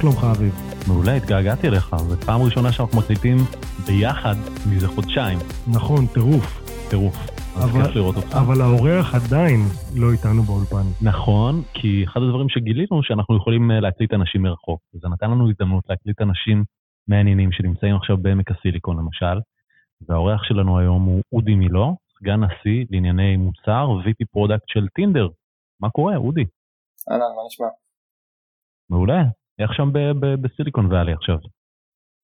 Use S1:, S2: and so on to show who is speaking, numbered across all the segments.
S1: שלומך אביב?
S2: מעולה, התגעגעתי אליך, זו פעם ראשונה שאנחנו מקליטים ביחד מזה חודשיים.
S1: נכון, טירוף.
S2: טירוף. אז
S1: אבל-
S2: כיף לראות אותך.
S1: אבל האורח עדיין לא איתנו באולפן.
S2: נכון, כי אחד הדברים שגילינו שאנחנו יכולים אה, להקליט אנשים מרחוק. זה נתן לנו הזדמנות להקליט אנשים מעניינים שנמצאים עכשיו בעמק הסיליקון למשל, והאורח שלנו היום הוא אודי מילו, סגן נשיא לענייני מוצר, VP product של טינדר. מה קורה, אודי?
S3: אהלן, מה נשמע?
S2: מעולה. איך שם בסיליקון ואלי עכשיו?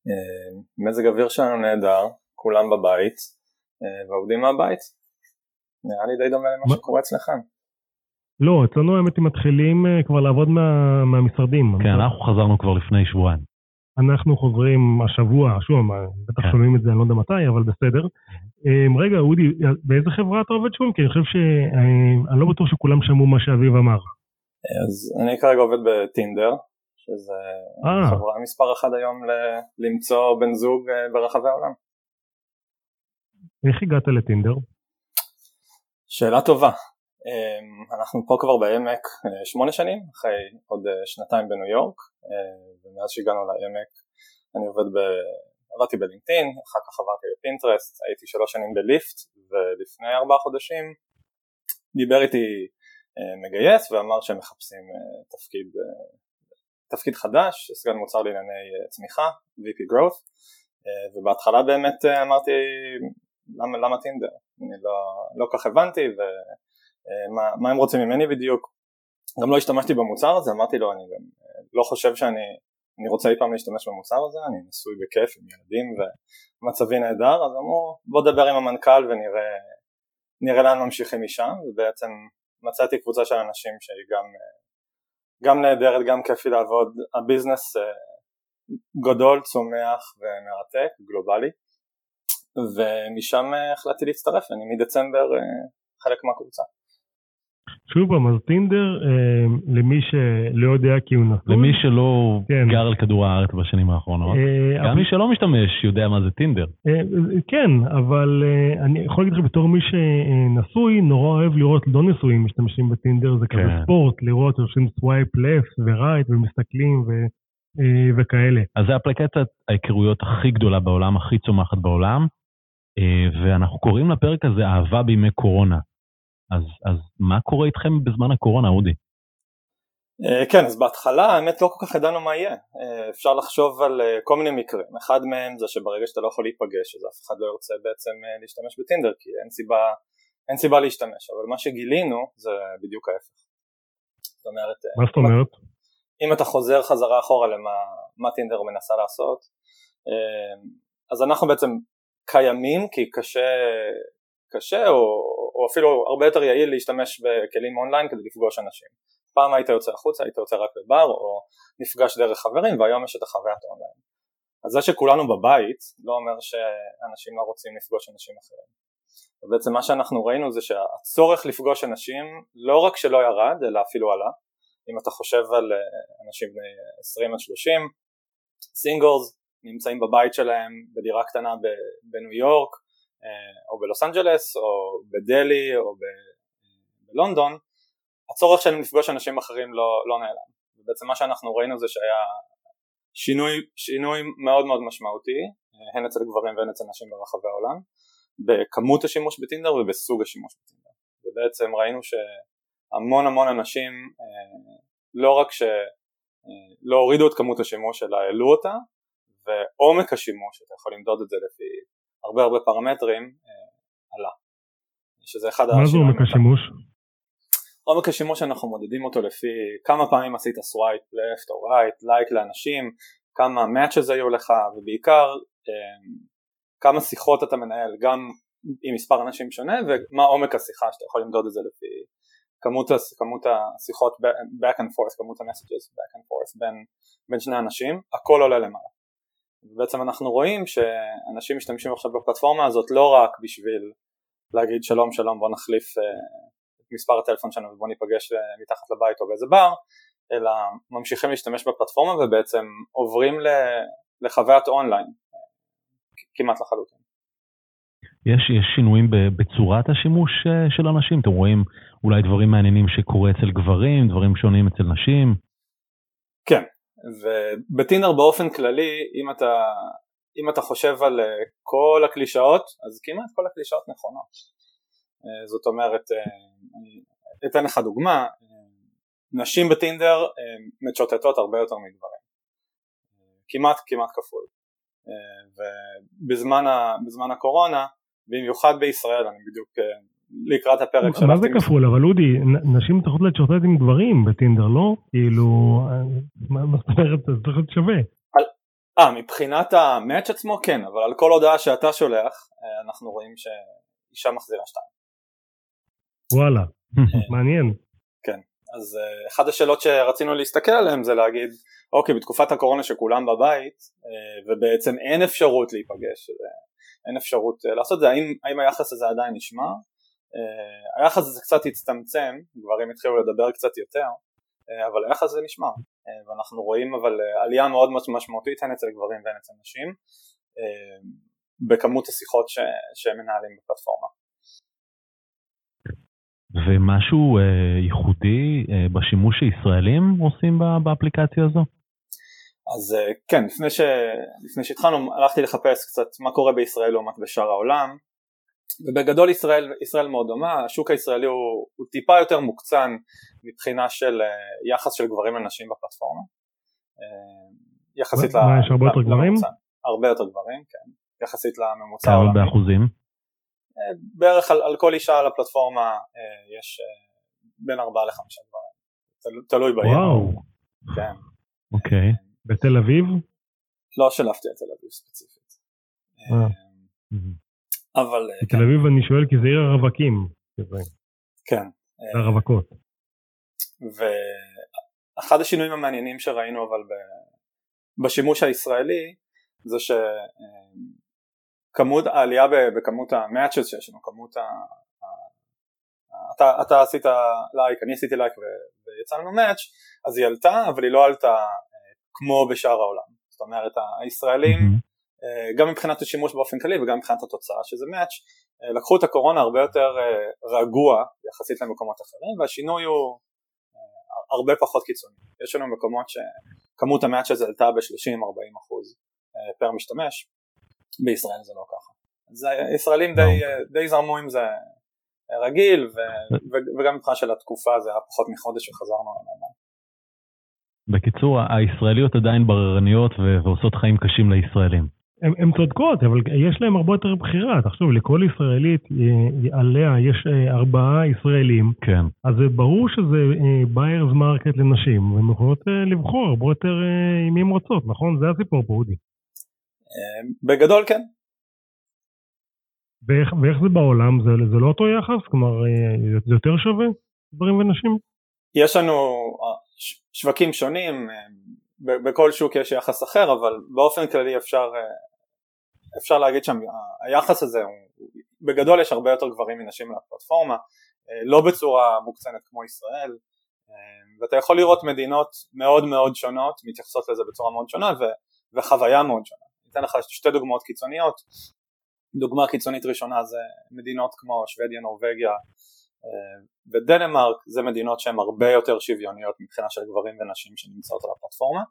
S3: אה, מזג אוויר שלנו נהדר, כולם בבית, אה, ועובדים מהבית. נראה לי די דומה למה
S1: מה?
S3: שקורה אצלכם.
S1: לא, אצלנו האמת הם מתחילים אה, כבר לעבוד מה, מהמשרדים.
S2: כן, אנחנו חזרנו כבר לפני שבועיים.
S1: אנחנו חוזרים השבוע, שוב, בטח
S2: כן.
S1: שומעים את זה, אני לא יודע מתי, אבל בסדר. רגע, אודי, באיזה חברה אתה עובד שוב? כי אני חושב ש... אני לא בטוח שכולם שמעו מה שאביב אמר.
S3: אז אני כרגע עובד בטינדר, שזה
S1: אה.
S3: חברה מספר אחת היום ל- למצוא בן זוג אה, ברחבי העולם.
S1: איך הגעת לטינדר?
S3: שאלה טובה. אה, אנחנו פה כבר בעמק אה, שמונה שנים, אחרי עוד שנתיים בניו יורק, ומאז שהגענו לעמק אני עובד ב... עבדתי בלינקדאין, אחר כך עברתי בפינטרסט, הייתי שלוש שנים בליפט, ולפני ארבעה חודשים דיבר איתי מגייס ואמר שהם מחפשים תפקיד, תפקיד חדש, סגן מוצר לענייני אה, צמיחה, VP Growth, אה, ובהתחלה באמת אה, אמרתי למה, למה טינדר? אני לא, לא כך הבנתי ומה מה הם רוצים ממני בדיוק. גם לא השתמשתי במוצר הזה, אמרתי לו אני גם לא חושב שאני אני רוצה אי פעם להשתמש במוצר הזה, אני נשוי בכיף עם ילדים ומצבי נהדר, אז אמרו בוא דבר עם המנכ"ל ונראה נראה לאן ממשיכים משם, ובעצם מצאתי קבוצה של אנשים שהיא גם, גם נהדרת, גם כיפי לעבוד, הביזנס אה, גדול, צומח ומרתק, גלובלי, ומשם אה, החלטתי להצטרף, אני מדצמבר אה, חלק מהקבוצה.
S1: שוב פעם, אז טינדר, אה, למי שלא יודע כי הוא נשוי.
S2: למי שלא
S1: כן.
S2: גר על כדור הארץ בשנים האחרונות,
S1: אה,
S2: גם
S1: אבל-
S2: מי שלא משתמש יודע מה זה טינדר.
S1: אה, כן, אבל אה, אני יכול להגיד לך בתור מי שנשוי, נורא אוהב לראות לא נשואים משתמשים בטינדר, זה כזה
S2: כן.
S1: ספורט, לראות עושים swipe left ו right ומסתכלים ו- אה, וכאלה.
S2: אז זה אפליקציית ההיכרויות הכי גדולה בעולם, הכי צומחת בעולם, אה, ואנחנו קוראים לפרק הזה אהבה בימי קורונה. אז, אז מה קורה איתכם בזמן הקורונה, אודי?
S3: אה, כן, אז בהתחלה האמת לא כל כך ידענו מה יהיה, אה, אפשר לחשוב על אה, כל מיני מקרים, אחד מהם זה שברגע שאתה לא יכול להיפגש אז אף אחד לא ירצה בעצם להשתמש בטינדר כי אין סיבה, אין סיבה להשתמש, אבל מה שגילינו זה בדיוק ההפך. זאת אומרת,
S1: מה זאת אומרת?
S3: אם אתה חוזר חזרה אחורה למה מה טינדר מנסה לעשות, אז אנחנו בעצם קיימים כי קשה, קשה או, או אפילו הרבה יותר יעיל להשתמש בכלים אונליין כדי לפגוש אנשים. פעם היית יוצא החוצה, היית יוצא רק לבר או נפגש דרך חברים והיום יש את החוויית האונליין. אז זה שכולנו בבית לא אומר שאנשים לא רוצים לפגוש אנשים אחרים. ובעצם מה שאנחנו ראינו זה שהצורך לפגוש אנשים לא רק שלא ירד אלא אפילו עלה. אם אתה חושב על אה, אנשים בני 20 עד 30, סינגלס נמצאים בבית שלהם בדירה קטנה בניו יורק או בלוס אנג'לס או בדלי או ב- בלונדון, הצורך שלהם לפגוש אנשים אחרים לא, לא נעלם. ובעצם מה שאנחנו ראינו זה שהיה שינוי, שינוי מאוד מאוד משמעותי, אה, הן אצל גברים והן אצל נשים ברחבי העולם, בכמות השימוש בטינדר ובסוג השימוש בטינדר. ובעצם ראינו שהמון המון אנשים אה, לא רק שלא הורידו את כמות השימוש אלא העלו אותה, ועומק השימוש, אתה יכול למדוד את זה לפי הרבה הרבה פרמטרים, אה, עלה. שזה אחד
S1: מה זה עומק השימוש?
S3: עומק השימוש אנחנו מודדים אותו לפי כמה פעמים עשית swipe left או right, לייק לאנשים, כמה matches היו לך ובעיקר אה, כמה שיחות אתה מנהל גם עם מספר אנשים שונה ומה עומק השיחה שאתה יכול למדוד את זה לפי כמות, כמות השיחות back and forth, כמות המסג'ס back and forth בין, בין שני אנשים, הכל עולה למעלה. ובעצם אנחנו רואים שאנשים משתמשים עכשיו בפלטפורמה הזאת לא רק בשביל להגיד שלום שלום בוא נחליף אה, את מספר הטלפון שלנו ובוא ניפגש אה, מתחת לבית או באיזה בר, אלא ממשיכים להשתמש בפלטפורמה ובעצם עוברים לחוויית אונליין אה, כמעט לחלוטין.
S2: יש, יש שינויים בצורת השימוש של אנשים? אתם רואים אולי דברים מעניינים שקורה אצל גברים, דברים שונים אצל נשים?
S3: כן, ובטינדר באופן כללי, אם אתה, אם אתה חושב על אה, כל הקלישאות, אז כמעט כל הקלישאות נכונות. אה, זאת אומרת, אה, אני אתן לך דוגמה, נשים בטינדר מצ'וטטות הרבה יותר מגברים, כמעט כמעט כפול. ובזמן הקורונה, במיוחד בישראל, אני בדיוק לקראת הפרק
S1: שלפתי... מה זה כפול? אבל אודי, נשים צריכות לצ'וטט עם גברים בטינדר, לא? כאילו, מה זאת אומרת? זה צריך להיות שווה.
S3: אה, מבחינת המאץ' עצמו כן, אבל על כל הודעה שאתה שולח, אה, אנחנו רואים שאישה מחזירה שתיים.
S1: וואלה, מעניין.
S3: כן, אז אה, אחת השאלות שרצינו להסתכל עליהן זה להגיד, אוקיי, בתקופת הקורונה שכולם בבית, ובעצם אין אפשרות להיפגש, אין אפשרות לעשות את זה, האם, האם היחס הזה עדיין נשמר? אה, היחס הזה קצת הצטמצם, גברים התחילו לדבר קצת יותר, אה, אבל היחס הזה נשמר, אה, ואנחנו רואים אבל עלייה מאוד משמעותית הן אצל גברים והן אצל נשים בכמות השיחות ש... שהם מנהלים בפלטפורמה.
S2: ומשהו אה, ייחודי אה, בשימוש שישראלים עושים באפליקציה הזו?
S3: אז אה, כן, לפני, ש... לפני שהתחלנו הלכתי לחפש קצת מה קורה בישראל לעומת בשאר העולם ובגדול ישראל, ישראל מאוד דומה, השוק הישראלי הוא, הוא טיפה יותר מוקצן מבחינה של uh, יחס של גברים לנשים בפלטפורמה. Uh, יחסית
S1: ל... יש הרבה יותר גברים?
S3: הרבה יותר גברים, כן, יחסית לממוצע
S2: העולמי. כמה באחוזים?
S3: Uh, בערך על, על כל אישה על הפלטפורמה יש בין 4 ל-5 גברים, תל, תלוי בעיר.
S1: וואו.
S3: כן.
S1: אוקיי. בתל אביב?
S3: לא שלפתי את תל אביב ספציפית. אבל...
S1: אה, בתל כן. אביב אני שואל כי זה עיר הרווקים.
S3: כן.
S1: הרווקות.
S3: ואחד השינויים המעניינים שראינו אבל בשימוש הישראלי זה שכמות העלייה בכמות המאצ'ס שיש לנו, כמות ה... אתה, אתה עשית לייק, אני עשיתי לייק ויצא לנו מאץ', אז היא עלתה, אבל היא לא עלתה אה, כמו בשאר העולם. זאת אומרת, הישראלים. אה, גם מבחינת השימוש באופן כללי וגם מבחינת התוצאה שזה מאץ', אה, לקחו את הקורונה הרבה יותר אה, רגוע יחסית למקומות אחרים והשינוי הוא הרבה פחות קיצוני. יש לנו מקומות שכמות המאץ' הזה עלתה ב-30-40% פר משתמש, בישראל זה לא ככה. אז הישראלים די, די זרמו עם זה רגיל ו, ו, וגם מבחינה של התקופה זה היה פחות מחודש שחזרנו לנורמל.
S2: בקיצור, הישראליות עדיין בררניות ועושות חיים קשים לישראלים.
S1: הן צודקות, אבל יש להם הרבה יותר בחירה. תחשוב, לכל ישראלית אה, עליה יש אה, ארבעה ישראלים.
S2: כן.
S1: אז זה ברור שזה buyers אה, market לנשים, והן יכולות לבחור הרבה יותר עם מי הן רוצות, נכון? זה הסיפור פה, אודי.
S3: בגדול כן.
S1: ואיך, ואיך זה בעולם? זה, זה לא אותו יחס? כלומר, זה יותר שווה, גברים ונשים?
S3: יש לנו שווקים שונים, בכל שוק יש יחס אחר, אבל באופן כללי אפשר, אפשר להגיד שהיחס הזה, הוא, בגדול יש הרבה יותר גברים מנשים לפלטפורמה, לא בצורה מוקצנת כמו ישראל, ואתה יכול לראות מדינות מאוד מאוד שונות מתייחסות לזה בצורה מאוד שונה ו, וחוויה מאוד שונה. אני אתן לך שתי דוגמאות קיצוניות, דוגמה קיצונית ראשונה זה מדינות כמו שוודיה, נורבגיה ודנמרק זה מדינות שהן הרבה יותר שוויוניות מבחינה של גברים ונשים שנמצאות על הפלטפורמה.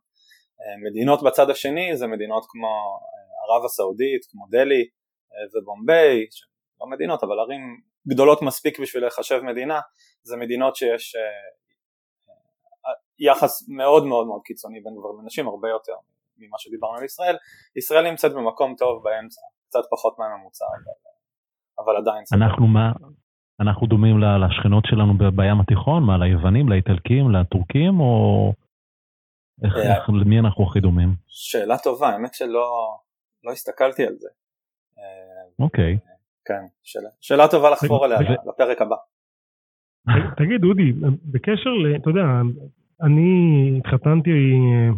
S3: מדינות בצד השני זה מדינות כמו ערב הסעודית, כמו דלי ובומביי, לא מדינות אבל ערים גדולות מספיק בשביל לחשב מדינה, זה מדינות שיש יחס מאוד מאוד מאוד קיצוני בין גברים ונשים, הרבה יותר ממה שדיברנו על ישראל. ישראל נמצאת במקום טוב באמצע, קצת פחות מהממוצע, אבל, אבל עדיין.
S2: אנחנו מה, אנחנו דומים לשכנות שלנו בים התיכון? מה, ליוונים, לאיטלקים, לטורקים, או איך, אה, איך, למי אנחנו הכי דומים?
S3: שאלה טובה, האמת שלא לא הסתכלתי על זה.
S2: אוקיי.
S3: כן, שאלה, שאלה טובה לחפור עליה לפרק הבא.
S1: תגיד, אודי, בקשר ל... אתה יודע, אני התחתנתי אה,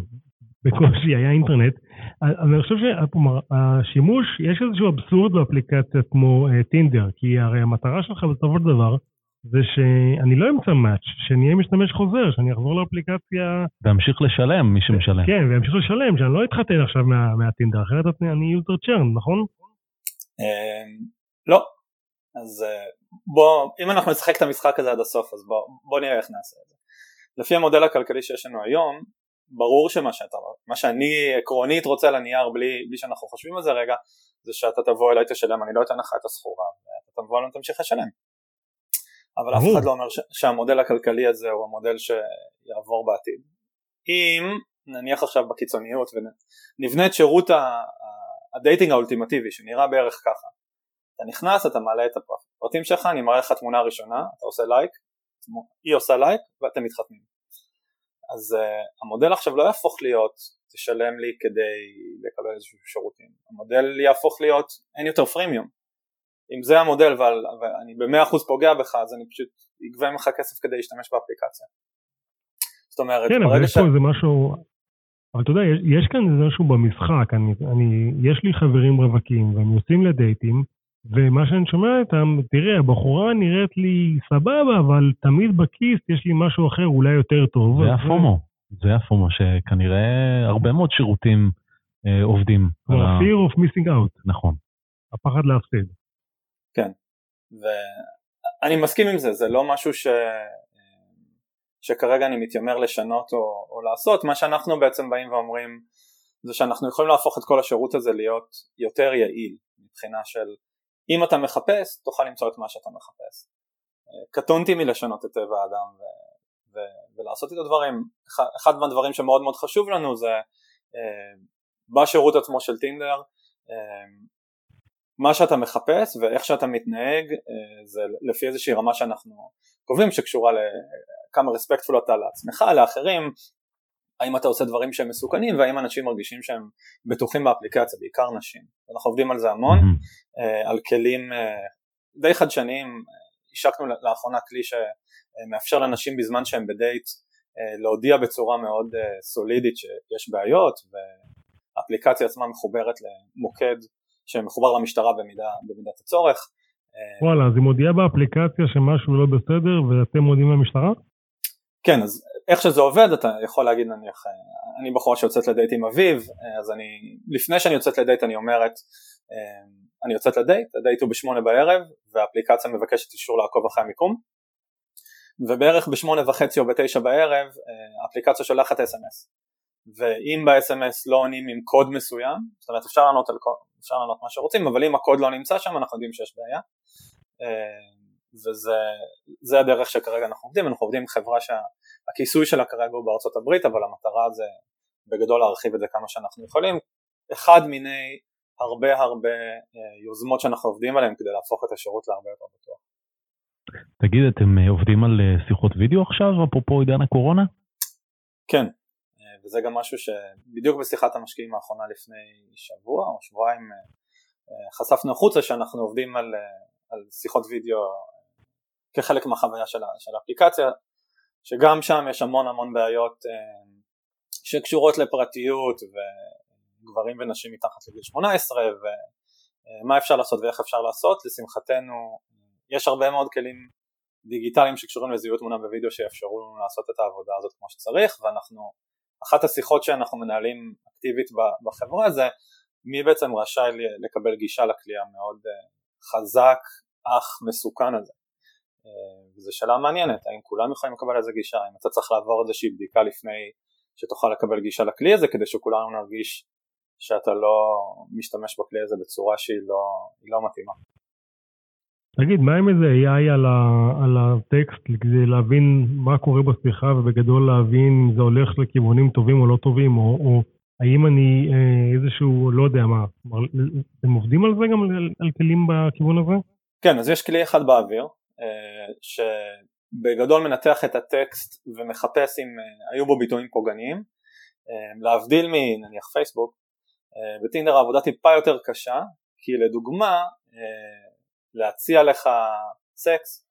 S1: בקושי, היה אינטרנט, אני חושב שהשימוש, יש איזשהו אבסורד באפליקציה כמו אה, טינדר, כי הרי המטרה שלך בסופו של דבר זה שאני לא אמצא מאץ', שאני אהיה משתמש חוזר, שאני אחזור לאפליקציה...
S2: ואמשיך לשלם, מי שמשלם.
S1: כן, ואמשיך לשלם, שאני לא אתחתן עכשיו מה, מהטינדר, אחרת אני user churn, נכון?
S3: אמ, לא. אז אה, בוא, אם אנחנו נשחק את המשחק הזה עד הסוף, אז בוא, בוא נראה איך נעשה את זה. לפי המודל הכלכלי שיש לנו היום, ברור שמה שאתה, מה שאני עקרונית רוצה על הנייר בלי, בלי שאנחנו חושבים על זה רגע, זה שאתה תבוא אליי תשלם, אני לא אתן לך את הסחורה, ואתה תבוא אליי ותמשיך לשלם. אבל אף אחד לא אומר ש, שהמודל הכלכלי הזה הוא המודל שיעבור בעתיד. אם נניח עכשיו בקיצוניות ונבנה את שירות ה dating האולטימטיבי שנראה בערך ככה אתה נכנס, אתה מעלה את הפרטים שלך, אני מראה לך תמונה ראשונה, אתה עושה לייק, היא עושה לייק ואתם מתחתנים. אז אה, המודל עכשיו לא יהפוך להיות תשלם לי כדי לקבל איזשהו שירותים, המודל יהפוך להיות אין יותר פרימיום. אם זה המודל ועל, ואני במאה אחוז פוגע בך אז אני פשוט אגבה ממך כסף כדי להשתמש באפליקציה. זאת אומרת,
S1: כן, אבל יש פה איזה משהו, אבל אתה יודע, יש כאן איזה משהו במשחק, אני, אני, יש לי חברים רווקים והם יוצאים לדייטים, ומה שאני שומע איתם, תראה, הבחורה נראית לי סבבה, אבל תמיד בכיס יש לי משהו אחר, אולי יותר טוב.
S2: זה הפומו, זה הפומו, שכנראה הרבה מאוד שירותים אה, עובדים.
S1: כמו ה-fear of missing out.
S2: נכון.
S1: הפחד להפסיד.
S3: כן, ואני מסכים עם זה, זה לא משהו ש... שכרגע אני מתיימר לשנות או, או לעשות, מה שאנחנו בעצם באים ואומרים זה שאנחנו יכולים להפוך את כל השירות הזה להיות יותר יעיל מבחינה של אם אתה מחפש תוכל למצוא את מה שאתה מחפש. קטונתי מלשנות את טבע האדם ו, ו, ולעשות איתו דברים, אחד, מהדברים שמאוד מאוד חשוב לנו זה אה, בשירות עצמו של טינדר אה, מה שאתה מחפש ואיך שאתה מתנהג אה, זה לפי איזושהי רמה שאנחנו קובעים שקשורה לכמה רספקטפול אתה לעצמך, לאחרים, האם אתה עושה דברים שהם מסוכנים והאם אנשים מרגישים שהם בטוחים באפליקציה, בעיקר נשים. אנחנו עובדים על זה המון, mm-hmm. על כלים אה, די חדשניים, השקנו לאחרונה כלי שמאפשר לנשים בזמן שהם בדייט להודיע בצורה מאוד סולידית שיש בעיות והאפליקציה עצמה מחוברת למוקד שמחובר למשטרה במידה, במידת הצורך.
S1: וואלה, אז היא מודיעה באפליקציה שמשהו לא בסדר ואתם מודיעים למשטרה?
S3: כן, אז איך שזה עובד אתה יכול להגיד נניח, אני בחורה שיוצאת לדייט עם אביב, אז אני, לפני שאני יוצאת לדייט אני אומרת, אני יוצאת לדייט, הדייט הוא בשמונה בערב והאפליקציה מבקשת אישור לעקוב אחרי המיקום. ובערך בשמונה וחצי או בתשע בערב האפליקציה שולחת אס.אם.אס ואם ב-SMS לא עונים עם קוד מסוים, זאת אומרת אפשר לענות, על, אפשר לענות מה שרוצים, אבל אם הקוד לא נמצא שם אנחנו יודעים שיש בעיה. אה, וזה הדרך שכרגע אנחנו עובדים, אנחנו עובדים עם חברה שהכיסוי שלה כרגע הוא בארצות הברית, אבל המטרה זה בגדול להרחיב את זה כמה שאנחנו יכולים, אחד מיני הרבה הרבה אה, יוזמות שאנחנו עובדים עליהן כדי להפוך את השירות להרבה יותר בטוח.
S2: תגיד, אתם אה, עובדים על שיחות וידאו עכשיו, אפרופו עידן הקורונה?
S3: כן, וזה גם משהו שבדיוק בשיחת המשקיעים האחרונה לפני שבוע או שבועיים אה, אה, חשפנו החוצה שאנחנו עובדים על, אה, על שיחות וידאו כחלק מהחוויה של, של האפליקציה שגם שם יש המון המון בעיות שקשורות לפרטיות וגברים ונשים מתחת לגיל 18 ומה אפשר לעשות ואיך אפשר לעשות. לשמחתנו יש הרבה מאוד כלים דיגיטליים שקשורים לזיהוי תמונה בווידאו שיאפשרו לנו לעשות את העבודה הזאת כמו שצריך ואנחנו אחת השיחות שאנחנו מנהלים אקטיבית בחברה זה מי בעצם רשאי לקבל גישה לכלי המאוד אה, חזק אך מסוכן הזה? אה, וזו שאלה מעניינת האם כולם יכולים לקבל איזה גישה האם אתה צריך לעבור איזושהי בדיקה לפני שתוכל לקבל גישה לכלי הזה כדי שכולנו נרגיש שאתה לא משתמש בכלי הזה בצורה שהיא לא, לא מתאימה
S1: תגיד, מה עם איזה AI על, ה, על הטקסט כדי להבין מה קורה בשיחה ובגדול להבין אם זה הולך לכיוונים טובים או לא טובים, או, או האם אני אה, איזשהו, לא יודע מה, אתם עובדים על זה גם על, על כלים בכיוון הזה?
S3: כן, אז יש כלי אחד באוויר, אה, שבגדול מנתח את הטקסט ומחפש אם אה, היו בו ביטויים פוגעניים, אה, להבדיל מנניח פייסבוק, אה, בטינדר העבודה טיפה יותר קשה, כי לדוגמה, אה, להציע לך סקס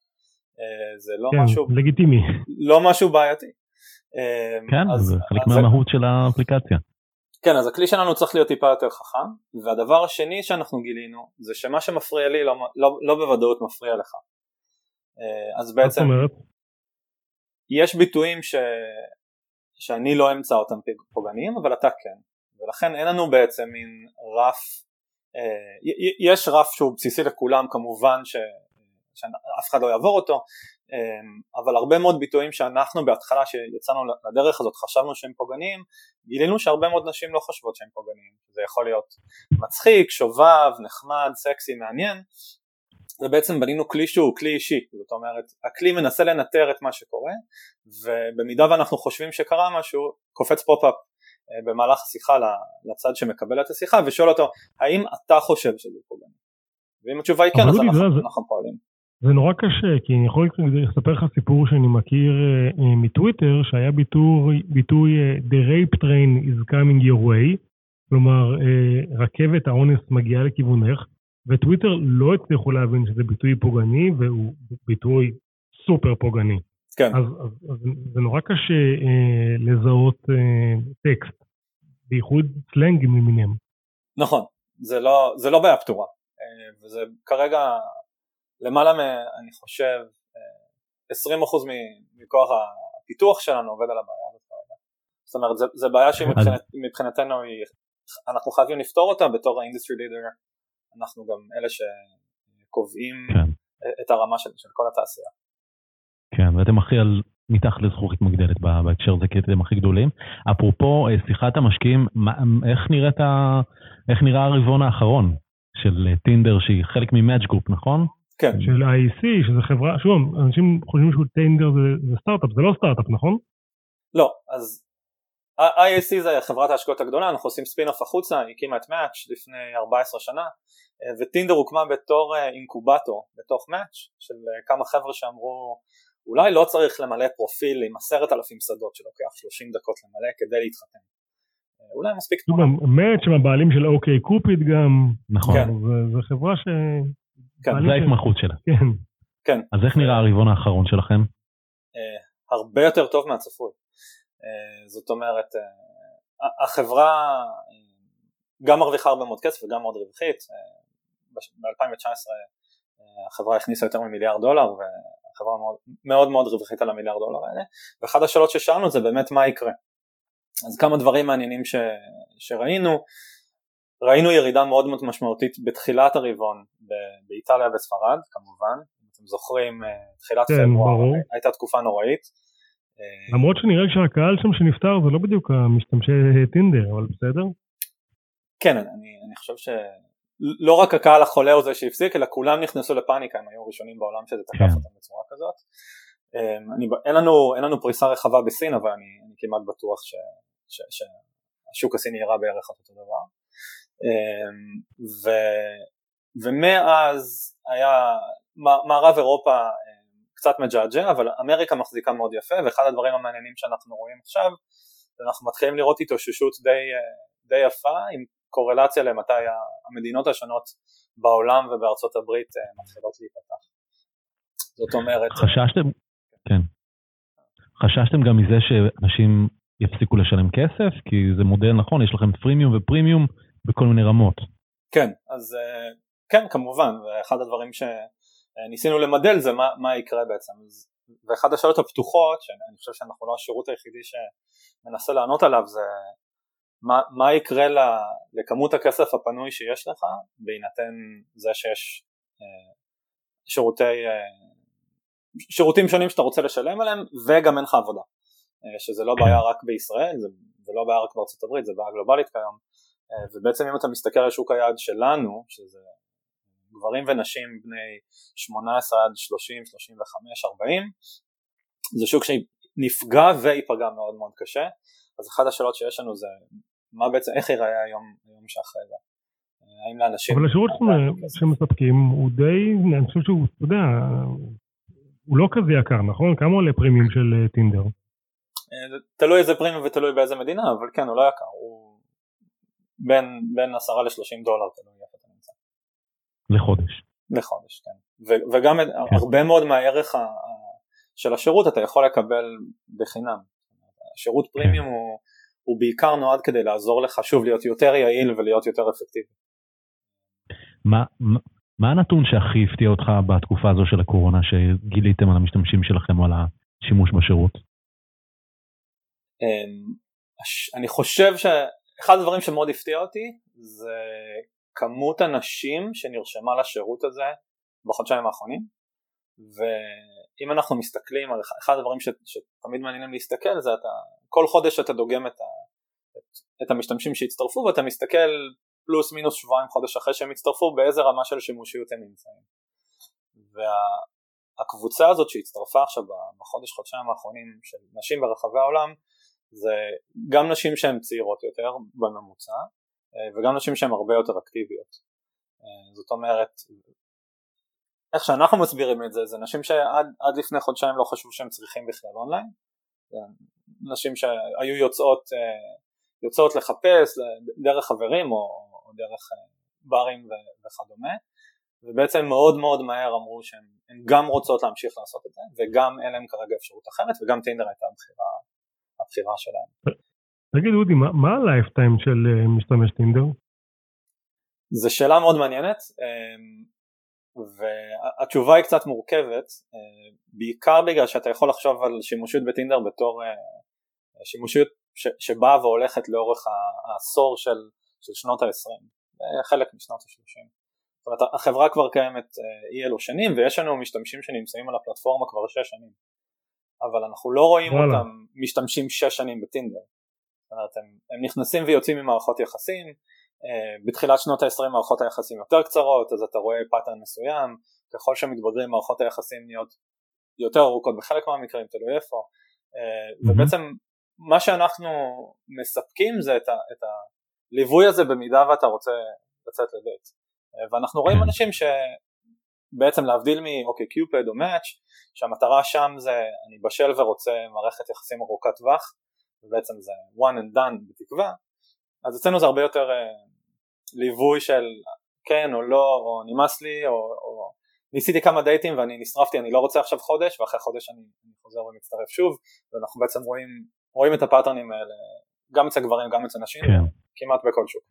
S3: אה, זה לא
S1: כן,
S3: משהו
S1: לגיטימי.
S3: לא משהו בעייתי.
S2: אה, כן אז, זה חלק אז מהמהות של האפליקציה.
S3: כן אז הכלי שלנו צריך להיות טיפה יותר חכם והדבר השני שאנחנו גילינו זה שמה שמפריע לי לא, לא, לא בוודאות מפריע לך. אה, אז בעצם יש ביטויים ש... שאני לא אמצא אותם פוגעניים אבל אתה כן. ולכן אין לנו בעצם מין רף אה, יש רף שהוא בסיסי לכולם כמובן ש... שאף אחד לא יעבור אותו אבל הרבה מאוד ביטויים שאנחנו בהתחלה שיצאנו לדרך הזאת חשבנו שהם פוגעניים, גילינו שהרבה מאוד נשים לא חושבות שהם פוגעניים, זה יכול להיות מצחיק, שובב, נחמד, סקסי, מעניין, ובעצם בנינו כלי שהוא כלי אישי, זאת אומרת הכלי מנסה לנטר את מה שקורה ובמידה ואנחנו חושבים שקרה משהו קופץ pop-up אה, במהלך השיחה לצד שמקבל את השיחה ושואל אותו האם אתה חושב שזה פוגעני ואם התשובה היא כן אז אנחנו, זה, אנחנו פועלים.
S1: זה נורא קשה כי אני יכול לספר לך סיפור שאני מכיר uh, מטוויטר שהיה ביטוי, ביטוי uh, The rape train is coming your way כלומר uh, רכבת האונס מגיעה לכיוונך וטוויטר לא הצליחו להבין שזה ביטוי פוגעני והוא ביטוי סופר פוגעני.
S3: כן.
S1: אז, אז, אז זה נורא קשה אה, לזהות אה, טקסט, בייחוד סלנגים למיניהם.
S3: נכון, זה לא, זה לא בעיה פתורה, אה, וזה כרגע למעלה מ... אני חושב, אה, 20% מכוח הפיתוח שלנו עובד על הבעיה הזאת כרגע. זאת אומרת, זו בעיה שמבחינתנו אנחנו חייבים לפתור אותה בתור ה industry leader אנחנו גם אלה שקובעים כן. את הרמה של, של כל התעשייה.
S2: כן, ואתם הכי על מתחת לזכוכית מגדלת בהקשר הזה, כי אתם הכי גדולים. אפרופו אה, שיחת המשקיעים, מה, איך, נראית, איך נראה הרבעון האחרון של טינדר אה, שהיא חלק מ Match Group, נכון?
S3: כן.
S1: של IAC, שזה חברה, שוב, אנשים חושבים שהוא טינדר זה, זה סטארט-אפ, זה לא סטארט-אפ, נכון?
S3: לא, אז IAC זה חברת ההשקעות הגדולה, אנחנו עושים ספין-אוף החוצה, היא הקימה את מאץ' לפני 14 שנה אה, וטינדר הוקמה בתור אה, אינקובטור בתוך מאץ' של אה, כמה חבר'ה שאמרו אולי לא צריך למלא פרופיל עם עשרת אלפים שדות שלוקח 30 דקות למלא כדי להתחתן אולי מספיק
S1: תמונה. מאץ' הם הבעלים של אוקיי קופיד גם,
S2: נכון,
S1: כן. זו חברה ש...
S2: כן. זה ההתמחות שלה.
S1: כן.
S3: כן.
S2: אז איך נראה הרבעון האחרון שלכם?
S3: הרבה יותר טוב מהצפוי. אה, זאת אומרת אה, החברה אה, גם מרוויחה הרבה מאוד כסף וגם מאוד רווחית. ב-2019 החברה הכניסה יותר ממיליארד דולר והחברה מאוד מאוד, מאוד רווחית על המיליארד דולר האלה. ואחת השאלות ששאלנו זה באמת מה יקרה. אז כמה דברים מעניינים ש, שראינו. ראינו ירידה מאוד מאוד משמעותית בתחילת הרבעון באיטליה וספרד כמובן. אם אתם זוכרים תחילת כן, פברואר הייתה תקופה נוראית
S1: למרות שנראה שהקהל שם שנפטר זה לא בדיוק המשתמשי טינדר, אבל בסדר.
S3: כן, אני, אני חושב שלא רק הקהל החולה הוא זה שהפסיק, אלא כולם נכנסו לפאניקה, הם היו ראשונים בעולם שזה תקף כן. אותם בצורה כזאת. אה, אני, אין, לנו, אין לנו פריסה רחבה בסין, אבל אני, אני כמעט בטוח ש, ש, שהשוק הסיני ירה בערך אותו דבר. אה, ו, ומאז היה, מערב אירופה קצת מג'עג'ע, אבל אמריקה מחזיקה מאוד יפה, ואחד הדברים המעניינים שאנחנו רואים עכשיו, אנחנו מתחילים לראות התאוששות די, די יפה, עם קורלציה למתי המדינות השונות בעולם ובארצות הברית אה, מתחילות להיפתח. זאת אומרת...
S2: חששתם, כן. חששתם גם מזה שאנשים יפסיקו לשלם כסף? כי זה מודל נכון, יש לכם פרימיום ופרימיום בכל מיני רמות.
S3: כן, אז אה, כן, כמובן, ואחד הדברים ש... ניסינו למדל זה מה, מה יקרה בעצם. ואחת השאלות הפתוחות שאני חושב שאנחנו לא השירות היחידי שמנסה לענות עליו זה מה, מה יקרה לכמות הכסף הפנוי שיש לך בהינתן זה שיש אה, שירותי, אה, שירותים שונים שאתה רוצה לשלם עליהם וגם אין לך עבודה. אה, שזה לא בעיה רק בישראל זה, זה לא בעיה רק בארצות הברית זה בעיה גלובלית כיום. ובעצם אם אתה מסתכל על שוק היעד שלנו שזה גברים ונשים בני 18 עד 30, 35, 40 זה שוק שנפגע וייפגע מאוד מאוד קשה אז אחת השאלות שיש לנו זה מה בעצם, איך ייראה היום, היום שאחרי זה האם לאנשים...
S1: אבל השירות שמספקים הוא די, אני חושב שהוא, אתה יודע, הוא לא כזה יקר, נכון? כמה עולה פרימיום של אה, טינדר?
S3: אה, תלוי איזה פרימיום ותלוי באיזה מדינה, אבל כן, הוא לא יקר, הוא בין, בין 10 ל-30 דולר, תלוי.
S2: לחודש.
S3: לחודש, כן. ו- וגם כן. הרבה מאוד מהערך ה- של השירות אתה יכול לקבל בחינם. השירות כן. פרימיום כן. הוא, הוא בעיקר נועד כדי לעזור לך שוב להיות יותר יעיל ולהיות יותר אפקטיבי.
S2: מה, מה הנתון שהכי הפתיע אותך בתקופה הזו של הקורונה שגיליתם על המשתמשים שלכם או על השימוש בשירות?
S3: אמ, אני חושב שאחד הדברים שמאוד הפתיע אותי זה כמות הנשים שנרשמה לשירות הזה בחודשיים האחרונים אם אנחנו מסתכלים על אחד הדברים ש, שתמיד מעניינים להסתכל זה אתה כל חודש אתה דוגם את, ה, את, את המשתמשים שהצטרפו ואתה מסתכל פלוס מינוס שבועיים חודש אחרי שהם הצטרפו באיזה רמה של שימושיות הם נמצאים. והקבוצה וה, הזאת שהצטרפה עכשיו בחודש חודשיים האחרונים של נשים ברחבי העולם זה גם נשים שהן צעירות יותר בממוצע וגם נשים שהן הרבה יותר אקטיביות. אה, זאת אומרת איך שאנחנו מסבירים את זה זה נשים שעד לפני חודשיים לא חשבו שהם צריכים בכלל אונליין נשים שהיו יוצאות, אה, יוצאות לחפש דרך חברים או, או דרך אה, ברים וכדומה ובעצם מאוד מאוד מהר אמרו שהן גם רוצות להמשיך לעשות את זה וגם אין להן כרגע אפשרות אחרת וגם טינדר הייתה הבחירה, הבחירה שלהם.
S1: תגיד אודי, מה, מה ה lifetime של אה, משתמש טינדר?
S3: זו שאלה מאוד מעניינת והתשובה היא קצת מורכבת, אה, בעיקר בגלל שאתה יכול לחשוב על שימושיות בטינדר בתור אה, שימושיות שבאה והולכת לאורך העשור של, של שנות ה-20, חלק משנות ה-30. זאת אומרת החברה כבר קיימת אי אלו שנים ויש לנו משתמשים שנמצאים על הפלטפורמה כבר שש שנים, אבל אנחנו לא רואים וואלה. אותם משתמשים שש שנים בטינדר. זאת אומרת הם, הם נכנסים ויוצאים ממערכות יחסים, אה, בתחילת שנות ה-20 מערכות היחסים יותר קצרות אז אתה רואה pattern מסוים. ככל שמתבגרים מערכות היחסים נהיות יותר ארוכות בחלק מהמקרים תלוי איפה. mm-hmm. ובעצם מה שאנחנו מספקים זה את, ה, את הליווי הזה במידה ואתה רוצה לצאת לדייט. אה, ואנחנו רואים אנשים שבעצם להבדיל מ OkCupid או מאץ' שהמטרה שם זה אני בשל ורוצה מערכת יחסים ארוכת טווח ובעצם זה one and done בתקווה אז אצלנו זה הרבה יותר ליווי של כן או לא, או נמאס לי, או, או ניסיתי כמה דייטים ואני נשרפתי, אני לא רוצה עכשיו חודש, ואחרי חודש אני, אני חוזר ומצטרף שוב, ואנחנו בעצם רואים, רואים את הפאטרנים האלה גם אצל גברים, גם אצל נשים, כן. כמעט בכל שוק.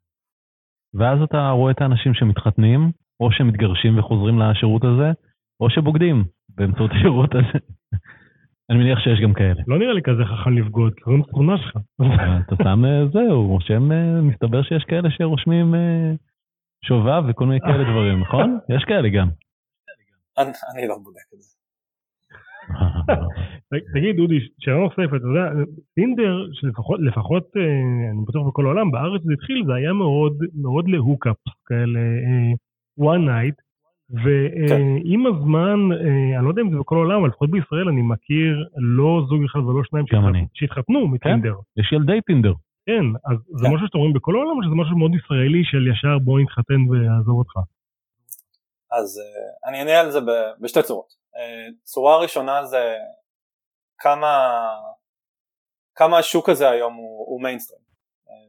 S2: ואז אתה רואה את האנשים שמתחתנים, או שמתגרשים וחוזרים לשירות הזה, או שבוגדים באמצעות השירות הזה. אני מניח שיש גם כאלה.
S1: לא נראה לי כזה חכם לבגוד, קוראים את התמונה שלך.
S2: אתה שם אה, זהו, רושם, אה, מסתבר שיש כאלה שרושמים אה, שובב וכל מיני כאלה דברים, נכון? יש כאלה גם.
S3: אני לא בודק את זה.
S1: תגיד דודי, שאלה נוספת, אתה יודע, טינדר, שלפחות, אני בטוח בכל העולם, בארץ זה התחיל, זה היה מאוד להוקאפס כאלה, one night, ועם כן. הזמן, אה, אני לא יודע אם זה בכל העולם, אבל לפחות בישראל אני מכיר לא זוג אחד ולא שניים שהתחתנו כן, מטינדר.
S2: יש ילדי טינדר.
S1: כן, אז זה כן. משהו שאתם רואים בכל העולם, או שזה משהו מאוד ישראלי של ישר בוא נתחתן ויעזוב אותך?
S3: אז אה, אני אענה על זה בשתי צורות. אה, צורה ראשונה זה כמה, כמה השוק הזה היום הוא מיינסטרים.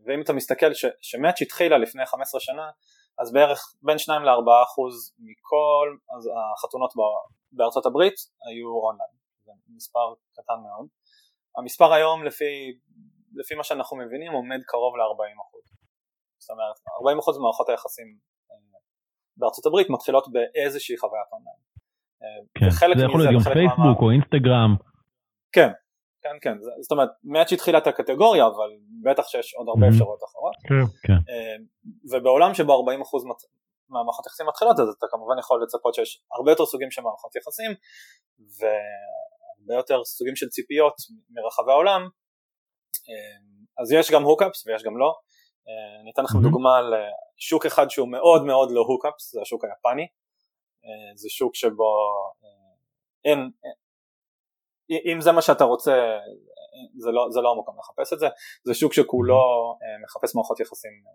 S3: ואם אתה מסתכל שמאץ' התחילה לפני 15 שנה, אז בערך בין 2 ל-4 אחוז מכל החתונות בארצות הברית היו אונליין, זה מספר קטן מאוד. המספר היום לפי, לפי מה שאנחנו מבינים עומד קרוב ל-40 אחוז. זאת אומרת 40 אחוז ממערכות היחסים אה, בארצות הברית מתחילות באיזושהי חוויית אונליין.
S2: אה, כן, זה יכול להיות גם פייסבוק או אינסטגרם.
S3: כן, כן כן זאת אומרת מעט שהתחילה את הקטגוריה אבל בטח שיש עוד הרבה אפשרויות אחרות
S2: כן, כן.
S3: אמ, ובעולם שבו 40% מהמערכות יחסים מתחילות אז אתה כמובן יכול לצפות שיש הרבה יותר סוגים של מערכות יחסים והרבה יותר סוגים של ציפיות מרחבי העולם. אמ, אז יש גם הוקאפס ויש גם לא. אמ, אני אתן לכם דוגמה על שוק אחד שהוא מאוד מאוד לא הוקאפס זה השוק היפני. זה שוק שבו אין, אם זה מה שאתה רוצה זה לא, זה לא המקום לחפש את זה, זה שוק שכולו אה, מחפש מערכות יחסים אה,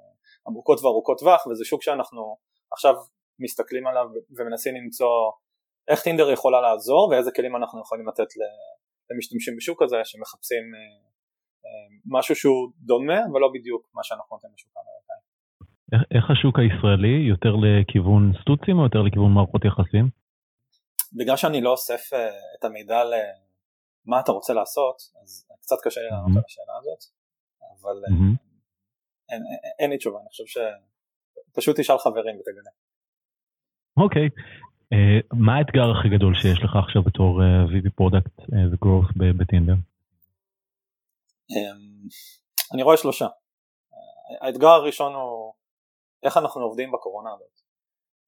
S3: עמוקות וארוכות טווח וזה שוק שאנחנו עכשיו מסתכלים עליו ומנסים למצוא איך טינדר יכולה לעזור ואיזה כלים אנחנו יכולים לתת למשתמשים בשוק הזה שמחפשים אה, משהו שהוא דומה ולא בדיוק מה שאנחנו נותנים לשוק האמריקאי.
S2: איך השוק הישראלי יותר לכיוון סטוצים או יותר לכיוון מערכות יחסים?
S3: בגלל שאני לא אוסף את המידע מה אתה רוצה לעשות, אז קצת קשה לי לענות על השאלה הזאת, אבל אין, אין לי תשובה, אני חושב שפשוט תשאל חברים ותגלה.
S2: אוקיי, אה, מה האתגר הכי גדול שיש לך עכשיו בתור אה, VP product ו growth בטינדר?
S3: אמ, אני רואה שלושה. האתגר הראשון הוא איך אנחנו עובדים בקורונה הזאת.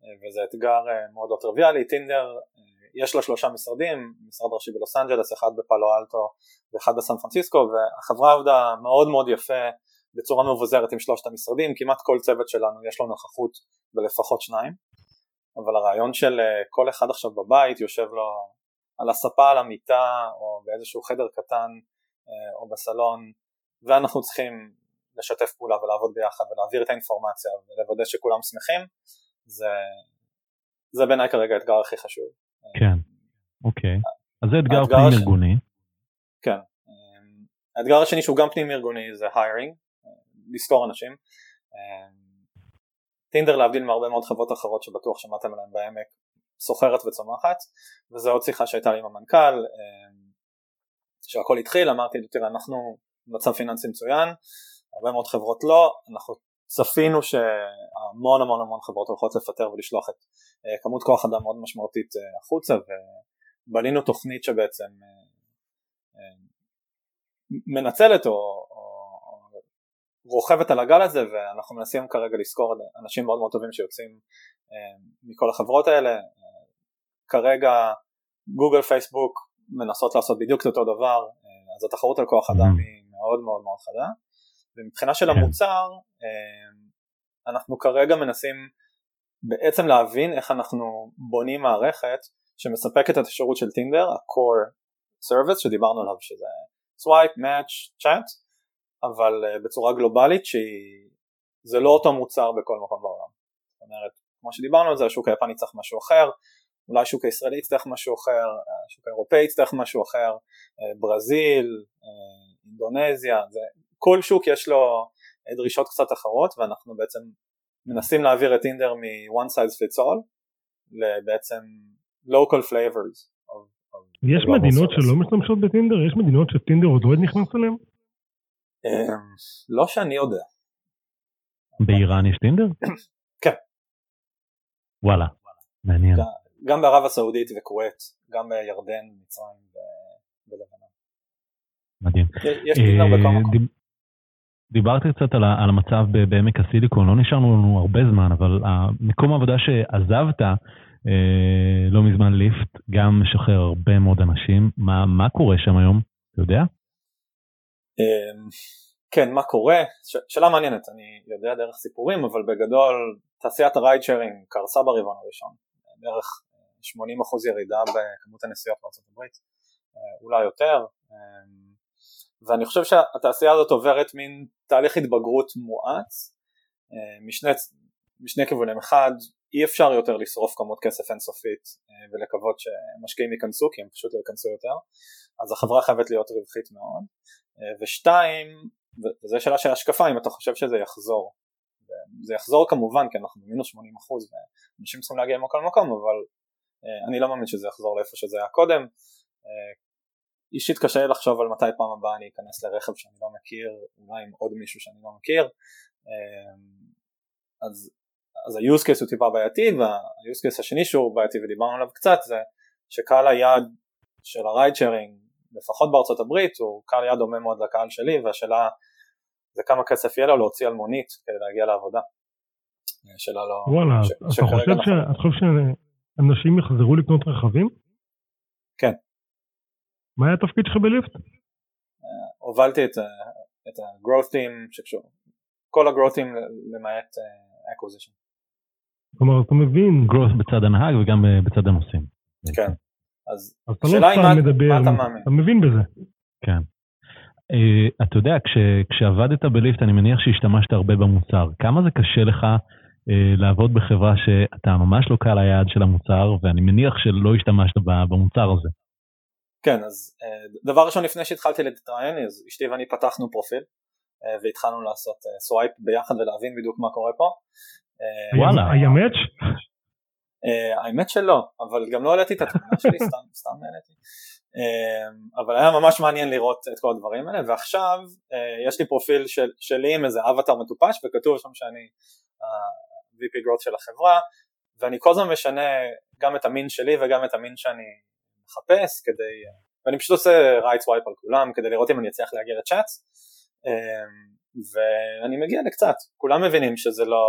S3: וזה אתגר מאוד לא טריוויאלי, טינדר יש לה שלושה משרדים, משרד ראשי בלוס אנג'לס, אחד בפאלו אלטו ואחד בסן פרנסיסקו והחברה עבדה מאוד מאוד יפה בצורה מבוזרת עם שלושת המשרדים, כמעט כל צוות שלנו יש לו נוכחות בלפחות שניים, אבל הרעיון של כל אחד עכשיו בבית יושב לו על הספה על המיטה או באיזשהו חדר קטן או בסלון ואנחנו צריכים לשתף פעולה ולעבוד ביחד ולהעביר את האינפורמציה ולוודא שכולם שמחים זה, זה בעיניי כרגע האתגר הכי חשוב.
S2: כן, אוקיי. אז זה אתגר פנים הש... ארגוני.
S3: כן. האתגר השני שהוא גם פנים ארגוני זה hiring, לזכור אנשים. טינדר להבדיל מהרבה מאוד חברות אחרות שבטוח שמעתם עליהן בעמק, סוחרת וצומחת, וזו עוד שיחה שהייתה לי עם המנכ"ל, כשהכל התחיל אמרתי לו תראה אנחנו במצב פיננסי מצוין, הרבה מאוד חברות לא, אנחנו צפינו שהמון המון המון חברות הולכות לפטר ולשלוח את אה, כמות כוח אדם מאוד משמעותית אה, החוצה ובנינו תוכנית שבעצם אה, מנצלת או, או, או רוכבת על הגל הזה ואנחנו מנסים כרגע לזכור אנשים מאוד מאוד טובים שיוצאים מכל החברות האלה כרגע גוגל פייסבוק מנסות לעשות בדיוק את אותו דבר אז התחרות על כוח אדם mm-hmm. היא מאוד מאוד מאוד חדה ומבחינה של כן. המוצר אנחנו כרגע מנסים בעצם להבין איך אנחנו בונים מערכת שמספקת את השירות של טינדר, ה-core service שדיברנו עליו שזה swipe, match, chat, אבל uh, בצורה גלובלית שזה לא אותו מוצר בכל מקום בעולם. זאת אומרת, כמו שדיברנו על זה, השוק היפני צריך משהו אחר, אולי השוק הישראלי יצטרך משהו אחר, השוק האירופאי יצטרך משהו אחר, uh, ברזיל, אינדונזיה, זה, כל שוק יש לו דרישות קצת אחרות ואנחנו בעצם מנסים להעביר את טינדר מ-one size fits all לבעצם local flavors. Of,
S1: of יש מדינות שלא משתמשות בטינדר? יש מדינות שטינדר עוד לא נכנס אליהן?
S3: לא שאני יודע.
S2: באיראן יש טינדר?
S3: כן.
S2: וואלה, מעניין.
S3: גם בערב הסעודית וכווית, גם בירדן, מצרים ולבנון.
S2: מדהים.
S3: יש טינדר בכל אה, מקום.
S2: דיברתי קצת על, על המצב בעמק הסיליקון, לא נשארנו לנו הרבה זמן, אבל מקום העבודה שעזבת אה, לא מזמן ליפט, גם משחרר הרבה מאוד אנשים. מה, מה קורה שם היום? אתה יודע?
S3: אמ, כן, מה קורה? ש- שאלה מעניינת, אני יודע דרך סיפורים, אבל בגדול תעשיית הרייד שיירינג קרסה ברבעון הראשון, בערך 80% ירידה בכמות הנסיעות הברית, אה, אולי יותר. ואני חושב שהתעשייה הזאת עוברת מין תהליך התבגרות מואץ אה, משני, משני כיוונים, אחד אי אפשר יותר לשרוף כמות כסף אינסופית אה, ולקוות שמשקיעים ייכנסו כי הם פשוט לא ייכנסו יותר. אז החברה חייבת להיות רווחית מאוד. אה, ושתיים וזו שאלה של השקפה אם אתה חושב שזה יחזור. זה יחזור כמובן כי אנחנו במינוס 80% ואנשים צריכים להגיע מכל מקום אבל אני לא מאמין שזה יחזור לאיפה שזה היה קודם אישית קשה לי לחשוב על מתי פעם הבאה אני אכנס לרכב שאני לא מכיר, אולי עם עוד מישהו שאני לא מכיר, אמ, אז, אז ה-use case הוא טיפה בעייתי וה-use case השני שהוא בעייתי ודיברנו עליו קצת זה שקהל היעד של ה-ride sharing לפחות בארצות הברית הוא קהל יעד דומה מאוד לקהל שלי והשאלה זה כמה כסף יהיה לו להוציא על מונית כדי להגיע לעבודה.
S1: שאלה לא... וואלה, ש, אתה חושב, ש... חושב שאנשים יחזרו לקנות רכבים? מה היה התפקיד שלך בליפט?
S3: הובלתי את, את ה-growth team שקשור, כל ה-growth team למעט uh, acquisition.
S1: כלומר אתה מבין.
S2: growth בצד הנהג וגם uh, בצד הנושאים.
S3: כן, אז
S1: השאלה לא היא מה, מה אתה מאמין. אתה מבין בזה.
S2: כן. Uh, אתה יודע, כש, כשעבדת בליפט אני מניח שהשתמשת הרבה במוצר. כמה זה קשה לך uh, לעבוד בחברה שאתה ממש לא קהל היעד של המוצר, ואני מניח שלא השתמשת במוצר הזה.
S3: כן, אז אה, דבר ראשון לפני שהתחלתי להתראיין, אז אשתי ואני פתחנו פרופיל אה, והתחלנו לעשות swipe אה, ביחד ולהבין בדיוק מה קורה פה.
S1: וואלה, היה match?
S3: האמת שלא, אבל גם לא העליתי את התמונה שלי, סתם, סתם העליתי. אבל היה ממש מעניין לראות את כל הדברים האלה, ועכשיו יש לי פרופיל של, שלי עם איזה אבטר מטופש וכתוב שם שאני ה-VP growth של החברה, ואני כל הזמן משנה גם את המין שלי וגם את המין שאני מחפש כדי, ואני פשוט עושה right swipe על כולם כדי לראות אם אני אצליח להגיע לצ'אט אמ, ואני מגיע לקצת, כולם מבינים שזה לא,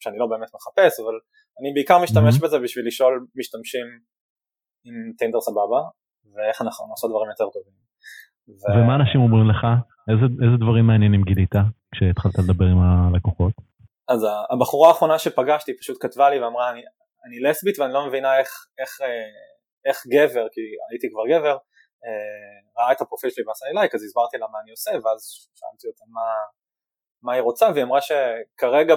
S3: שאני לא באמת מחפש, אבל אני בעיקר משתמש mm-hmm. בזה בשביל לשאול משתמשים עם טינדר סבבה, ואיך אנחנו נעשות דברים יותר טובים.
S2: ו... ומה אנשים אומרים לך? איזה, איזה דברים מעניינים גילית כשהתחלת לדבר עם הלקוחות?
S3: אז הבחורה האחרונה שפגשתי פשוט כתבה לי ואמרה אני, אני לסבית ואני לא מבינה איך, איך, אה, איך גבר, כי הייתי כבר גבר, אה, ראה את הפרופיל שלי ועשה לי לייק אז הסברתי לה מה אני עושה ואז שאלתי אותה מה, מה היא רוצה והיא אמרה שכרגע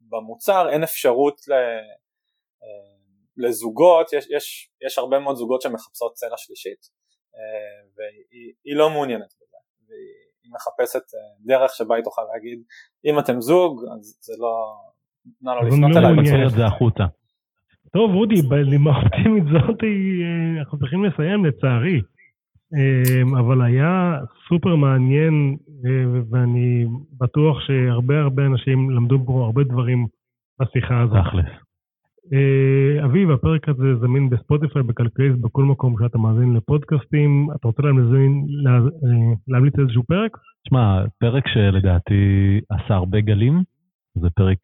S3: במוצר אין אפשרות ל, אה, לזוגות, יש, יש, יש הרבה מאוד זוגות שמחפשות צלע שלישית והיא לא מעוניינת בזה והיא מחפשת דרך שבה היא תוכל להגיד אם אתם זוג אז זה לא, נא לא לפנות
S2: לא אליי. זה החוצה.
S1: טוב, אודי, בנימה אופטימית זאת אה, אנחנו צריכים לסיים לצערי. אה, אבל היה סופר מעניין, אה, ואני בטוח שהרבה הרבה אנשים למדו פה הרבה דברים בשיחה הזאת.
S2: תכלס.
S1: אביב, הפרק הזה זמין בספוטיפיי, בכלכליסט, בכל מקום שאתה מאזין לפודקאסטים. אתה רוצה להמזין, לה, להמליץ איזשהו פרק?
S2: תשמע, פרק שלדעתי עשה הרבה גלים, זה פרק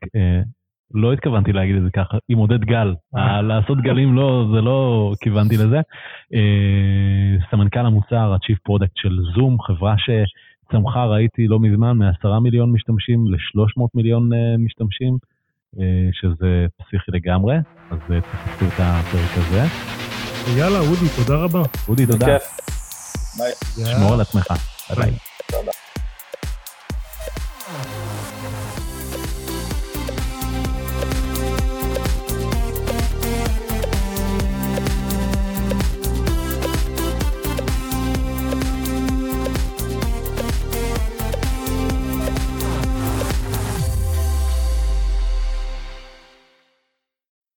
S2: לא התכוונתי להגיד את זה ככה, עם עודד גל. אה. לעשות גלים לא, זה לא כיוונתי לזה. אה, סמנכ"ל המוצר, ה-Chief Product של זום, חברה שצמחה, ראיתי לא מזמן, מ-10 מיליון משתמשים ל-300 מיליון אה, משתמשים, שזה פסיכי לגמרי, אז תחפשו את הפרק הזה.
S1: יאללה, אודי, תודה רבה.
S2: אודי, תודה. שמור על עצמך. ביי. תודה.